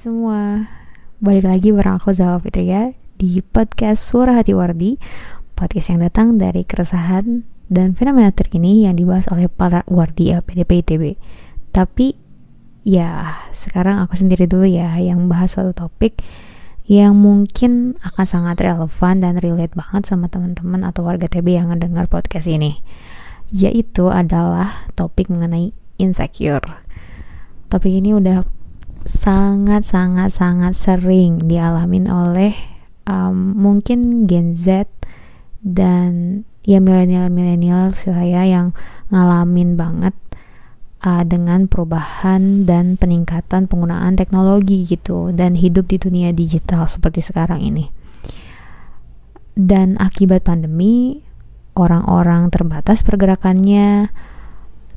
Semua, balik lagi bareng aku Zawa Fitria di podcast Suara Hati Wardi. Podcast yang datang dari keresahan dan fenomena terkini yang dibahas oleh para Wardi LPDP ITB Tapi ya sekarang aku sendiri dulu ya yang bahas suatu topik yang mungkin akan sangat relevan dan relate banget sama teman-teman atau warga TB yang mendengar podcast ini. Yaitu adalah topik mengenai insecure. Topik ini udah sangat sangat sangat sering dialamin oleh um, mungkin Gen Z dan ya milenial milenial saya yang ngalamin banget uh, dengan perubahan dan peningkatan penggunaan teknologi gitu dan hidup di dunia digital seperti sekarang ini. Dan akibat pandemi orang-orang terbatas pergerakannya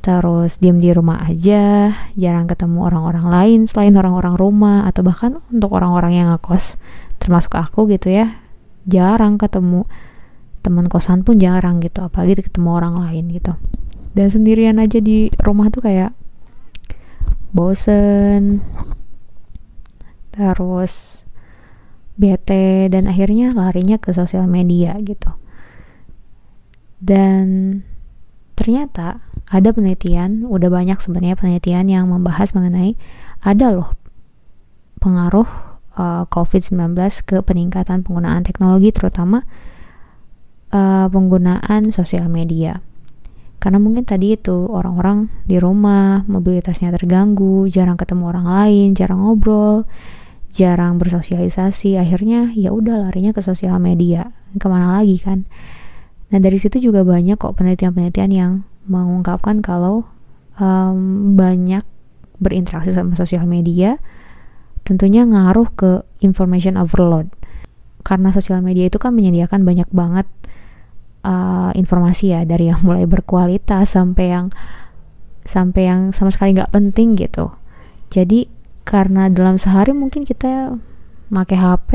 terus diam di rumah aja, jarang ketemu orang-orang lain selain orang-orang rumah atau bahkan untuk orang-orang yang ngekos, termasuk aku gitu ya, jarang ketemu teman kosan pun jarang gitu, apalagi ketemu orang lain gitu. Dan sendirian aja di rumah tuh kayak bosen, terus bete dan akhirnya larinya ke sosial media gitu. Dan ternyata ada penelitian, udah banyak sebenarnya penelitian yang membahas mengenai ada loh pengaruh uh, COVID-19 ke peningkatan penggunaan teknologi terutama uh, penggunaan sosial media. Karena mungkin tadi itu orang-orang di rumah, mobilitasnya terganggu, jarang ketemu orang lain, jarang ngobrol, jarang bersosialisasi, akhirnya ya udah larinya ke sosial media. Ke mana lagi kan? Nah dari situ juga banyak kok penelitian-penelitian yang mengungkapkan kalau um, banyak berinteraksi sama sosial media tentunya ngaruh ke information overload. Karena sosial media itu kan menyediakan banyak banget uh, informasi ya dari yang mulai berkualitas sampai yang sampai yang sama sekali nggak penting gitu. Jadi karena dalam sehari mungkin kita pakai HP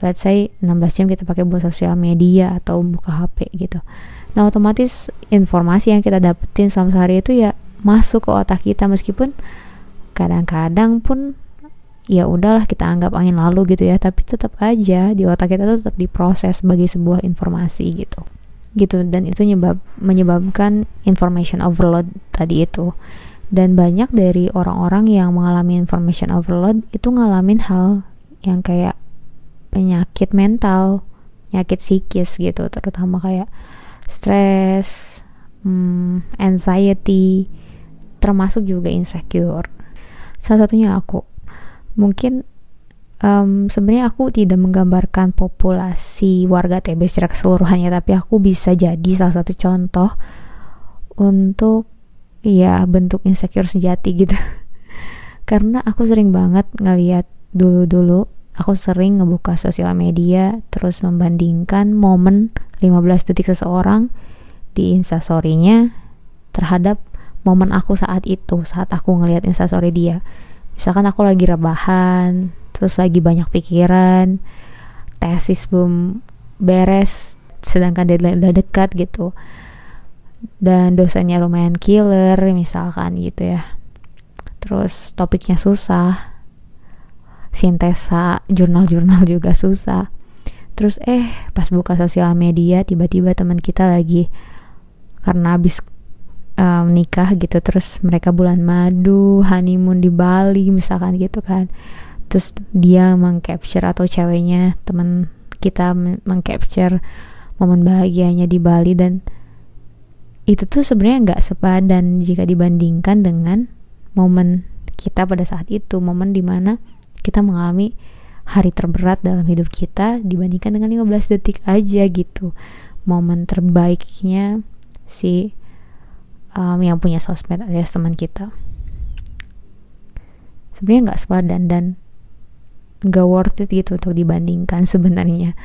let's say 16 jam kita pakai buat sosial media atau buka HP gitu Nah, otomatis informasi yang kita dapetin selama sehari itu ya masuk ke otak kita meskipun kadang-kadang pun ya udahlah kita anggap angin lalu gitu ya, tapi tetap aja di otak kita tuh tetap diproses sebagai sebuah informasi gitu. Gitu dan itu nyebab menyebabkan information overload tadi itu. Dan banyak dari orang-orang yang mengalami information overload itu ngalamin hal yang kayak penyakit mental, penyakit psikis gitu, terutama kayak stress, hmm, anxiety, termasuk juga insecure. Salah satunya aku. Mungkin um, sebenarnya aku tidak menggambarkan populasi warga TB secara keseluruhannya, tapi aku bisa jadi salah satu contoh untuk ya bentuk insecure sejati gitu. Karena aku sering banget ngeliat dulu-dulu aku sering ngebuka sosial media terus membandingkan momen 15 detik seseorang di instastorynya terhadap momen aku saat itu saat aku ngelihat instastory dia. Misalkan aku lagi rebahan terus lagi banyak pikiran tesis belum beres sedangkan deadline udah dekat gitu dan dosennya lumayan killer misalkan gitu ya. Terus topiknya susah sintesa jurnal-jurnal juga susah terus eh pas buka sosial media tiba-tiba teman kita lagi karena habis um, nikah gitu terus mereka bulan madu honeymoon di Bali misalkan gitu kan. Terus dia mengcapture atau ceweknya teman kita mengcapture momen bahagianya di Bali dan itu tuh sebenarnya nggak sepadan jika dibandingkan dengan momen kita pada saat itu momen di mana kita mengalami hari terberat dalam hidup kita dibandingkan dengan 15 detik aja gitu. Momen terbaiknya si um, yang punya sosmed alias teman kita. Sebenarnya nggak sepadan dan nggak worth it gitu untuk dibandingkan sebenarnya.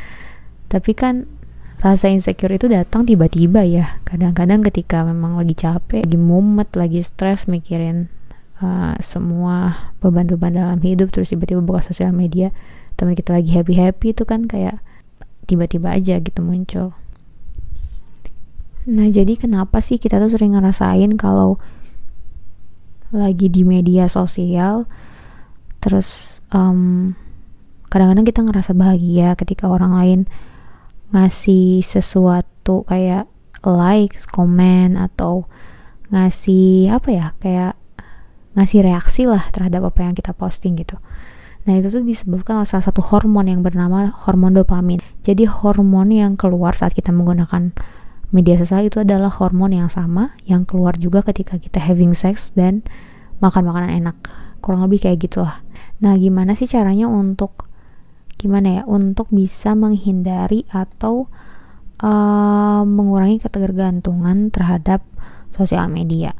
Tapi kan rasa insecure itu datang tiba-tiba ya. Kadang-kadang ketika memang lagi capek lagi mumet lagi stres mikirin uh, semua beban-beban dalam hidup terus tiba-tiba buka sosial media teman kita lagi happy happy itu kan kayak tiba-tiba aja gitu muncul. Nah jadi kenapa sih kita tuh sering ngerasain kalau lagi di media sosial terus um, kadang-kadang kita ngerasa bahagia ketika orang lain ngasih sesuatu kayak likes, komen atau ngasih apa ya kayak ngasih reaksi lah terhadap apa yang kita posting gitu. Nah itu tuh disebabkan oleh salah satu hormon yang bernama hormon dopamin. Jadi hormon yang keluar saat kita menggunakan media sosial itu adalah hormon yang sama yang keluar juga ketika kita having sex dan makan makanan enak. Kurang lebih kayak gitulah. Nah gimana sih caranya untuk gimana ya untuk bisa menghindari atau uh, mengurangi ketergantungan terhadap sosial media.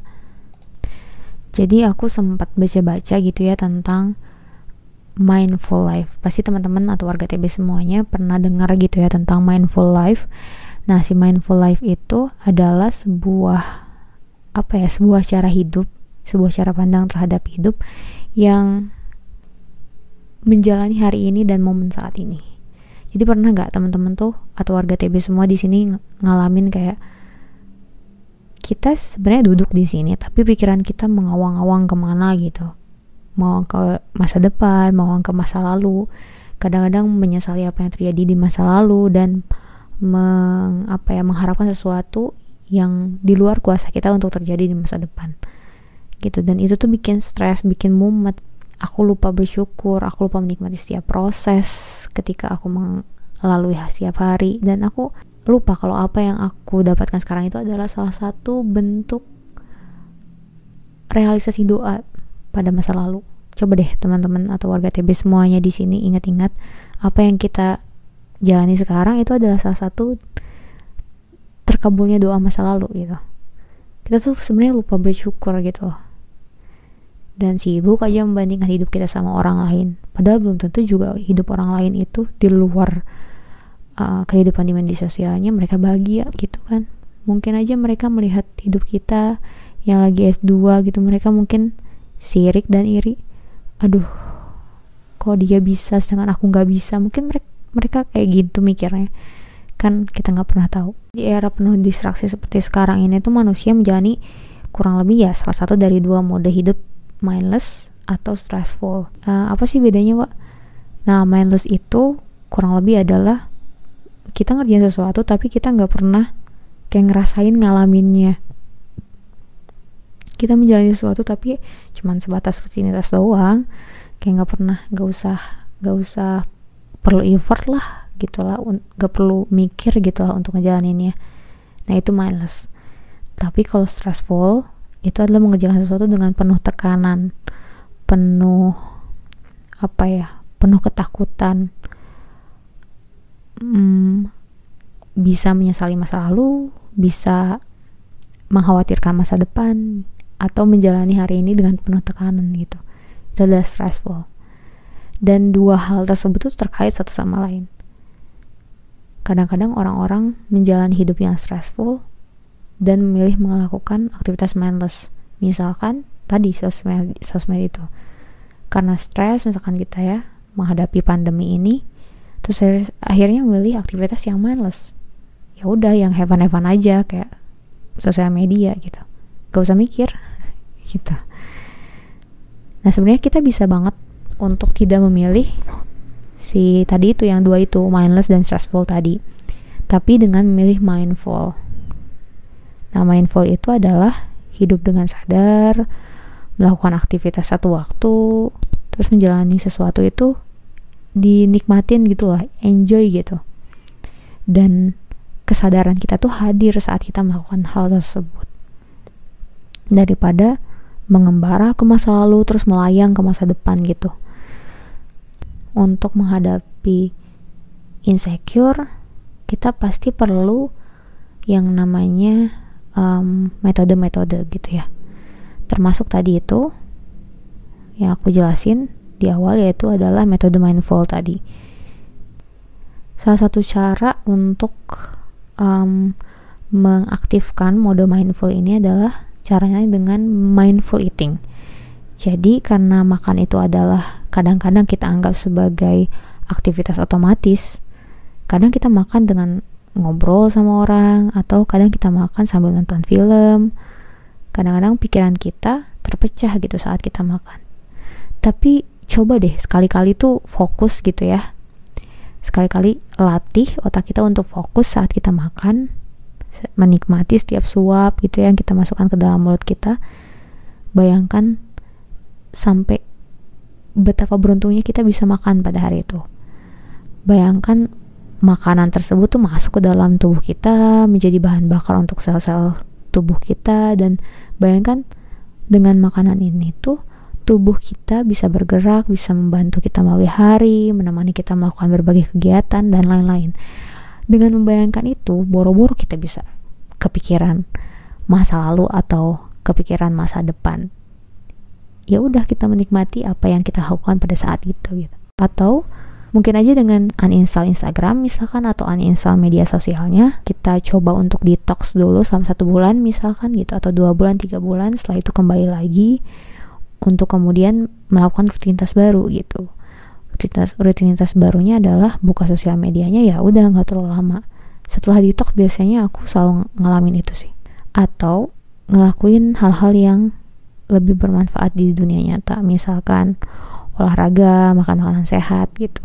Jadi aku sempat baca-baca gitu ya tentang mindful life. Pasti teman-teman atau warga TB semuanya pernah dengar gitu ya tentang mindful life. Nah, si mindful life itu adalah sebuah apa ya, sebuah cara hidup, sebuah cara pandang terhadap hidup yang menjalani hari ini dan momen saat ini. Jadi pernah nggak teman-teman tuh atau warga TB semua di sini ngalamin kayak kita sebenarnya duduk di sini tapi pikiran kita mengawang-awang ke mana gitu. Mau ke masa depan mau ke masa lalu. Kadang-kadang menyesali apa yang terjadi di masa lalu dan meng, apa ya mengharapkan sesuatu yang di luar kuasa kita untuk terjadi di masa depan. Gitu dan itu tuh bikin stres bikin mumet. Aku lupa bersyukur aku lupa menikmati setiap proses ketika aku melalui setiap hari. Dan aku lupa kalau apa yang aku dapatkan sekarang itu adalah salah satu bentuk realisasi doa pada masa lalu. Coba deh teman-teman atau warga TB semuanya di sini ingat-ingat apa yang kita jalani sekarang itu adalah salah satu terkabulnya doa masa lalu gitu. Kita tuh sebenarnya lupa bersyukur gitu loh. Dan sibuk aja membandingkan hidup kita sama orang lain. Padahal belum tentu juga hidup orang lain itu di luar uh, kehidupan di media sosialnya mereka bahagia gitu kan. Mungkin aja mereka melihat hidup kita yang lagi S2 gitu mereka mungkin sirik dan iri. Aduh kok dia bisa sedangkan aku nggak bisa? Mungkin mereka mereka kayak gitu mikirnya. Kan kita nggak pernah tahu. Di era penuh distraksi seperti sekarang ini tuh manusia menjalani kurang lebih ya salah satu dari dua mode hidup mindless atau stressful. Uh, apa sih bedanya pak nah mindless itu kurang lebih adalah kita ngerjain sesuatu tapi kita nggak pernah kayak ngerasain ngalaminnya. Kita menjalani sesuatu tapi cuman sebatas rutinitas doang. Kayak nggak pernah nggak usah nggak usah perlu effort lah gitulah nggak perlu mikir gitulah untuk ngejalaninnya. Nah itu mindless. Tapi kalau stressful itu adalah mengerjakan sesuatu dengan penuh tekanan penuh apa ya penuh ketakutan hmm, bisa menyesali masa lalu, bisa mengkhawatirkan masa depan, atau menjalani hari ini dengan penuh tekanan gitu. Itu adalah stressful. Dan dua hal tersebut itu terkait satu sama lain. Kadang-kadang orang-orang menjalani hidup yang stressful dan memilih melakukan aktivitas mindless. Misalkan tadi sosmed, sosmed itu. Karena stres misalkan kita ya menghadapi pandemi ini, terus akhirnya memilih aktivitas yang mindless. Ya udah yang heaven heaven aja kayak sosial media gitu. Gak usah mikir gitu. Nah sebenarnya kita bisa banget untuk tidak memilih si tadi itu yang dua itu mindless dan stressful tadi. Tapi dengan memilih mindful. Nah mindful itu adalah hidup dengan sadar melakukan aktivitas satu waktu terus menjalani sesuatu itu dinikmatin gitu lah enjoy gitu. Dan kesadaran kita tuh hadir saat kita melakukan hal tersebut. Daripada mengembara ke masa lalu terus melayang ke masa depan gitu. Untuk menghadapi insecure kita pasti perlu yang namanya metode-metode um, gitu ya. Termasuk tadi itu yang aku jelasin di awal yaitu adalah metode mindful tadi. Salah satu cara untuk um, mengaktifkan mode mindful ini adalah caranya dengan mindful eating. Jadi karena makan itu adalah kadang-kadang kita anggap sebagai aktivitas otomatis, kadang kita makan dengan ngobrol sama orang atau kadang kita makan sambil nonton film. Kadang-kadang pikiran kita terpecah gitu saat kita makan. Tapi coba deh sekali-kali tuh fokus gitu ya. Sekali-kali latih otak kita untuk fokus saat kita makan menikmati setiap suap gitu ya yang kita masukkan ke dalam mulut kita. Bayangkan sampai betapa beruntungnya kita bisa makan pada hari itu. Bayangkan makanan tersebut tuh masuk ke dalam tubuh kita menjadi bahan bakar untuk sel-sel tubuh kita dan bayangkan dengan makanan ini tuh tubuh kita bisa bergerak, bisa membantu kita melalui hari, menemani kita melakukan berbagai kegiatan dan lain-lain. Dengan membayangkan itu, boro-boro kita bisa kepikiran masa lalu atau kepikiran masa depan. Ya udah kita menikmati apa yang kita lakukan pada saat itu gitu. Atau mungkin aja dengan uninstall Instagram misalkan atau uninstall media sosialnya kita coba untuk detox dulu selama satu bulan misalkan gitu atau dua bulan tiga bulan setelah itu kembali lagi untuk kemudian melakukan rutinitas baru gitu. Rutinitas rutinitas barunya adalah buka sosial medianya ya udah nggak terlalu lama. Setelah detox biasanya aku selalu ngalamin itu sih. Atau ngelakuin hal-hal yang lebih bermanfaat di dunia nyata misalkan olahraga makan makanan sehat gitu.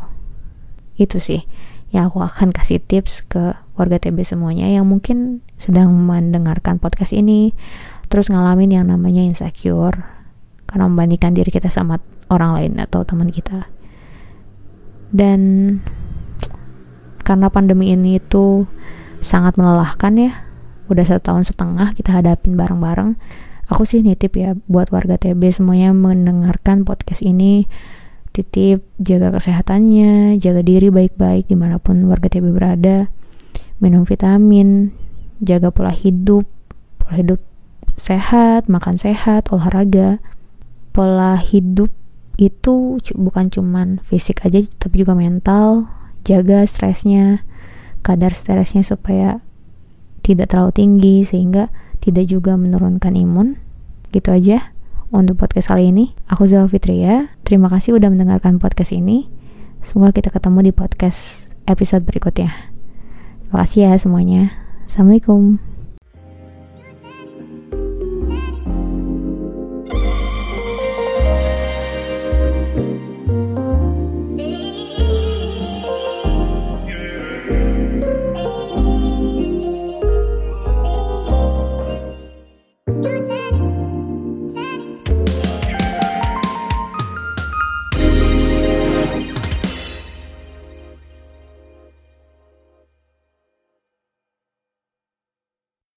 Itu sih yang aku akan kasih tips ke warga TB semuanya yang mungkin sedang mendengarkan podcast ini terus ngalamin yang namanya insecure karena membandingkan diri kita sama orang lain atau teman kita. Dan karena pandemi ini itu sangat melelahkan ya. Udah satu tahun setengah kita hadapin bareng-bareng. Aku sih nitip ya buat warga TB semuanya mendengarkan podcast ini. Titip jaga kesehatannya jaga diri baik-baik di mana pun warga TB berada. Minum vitamin jaga pola hidup. Pola hidup sehat makan sehat olahraga pola hidup itu bukan cuman fisik aja tapi juga mental jaga stresnya kadar stresnya supaya tidak terlalu tinggi sehingga tidak juga menurunkan imun. Gitu aja untuk podcast kali ini. Aku Zalfitria Fitria terima kasih udah mendengarkan podcast ini. Semoga kita ketemu di podcast episode berikutnya. Terima kasih ya semuanya. Assalamualaikum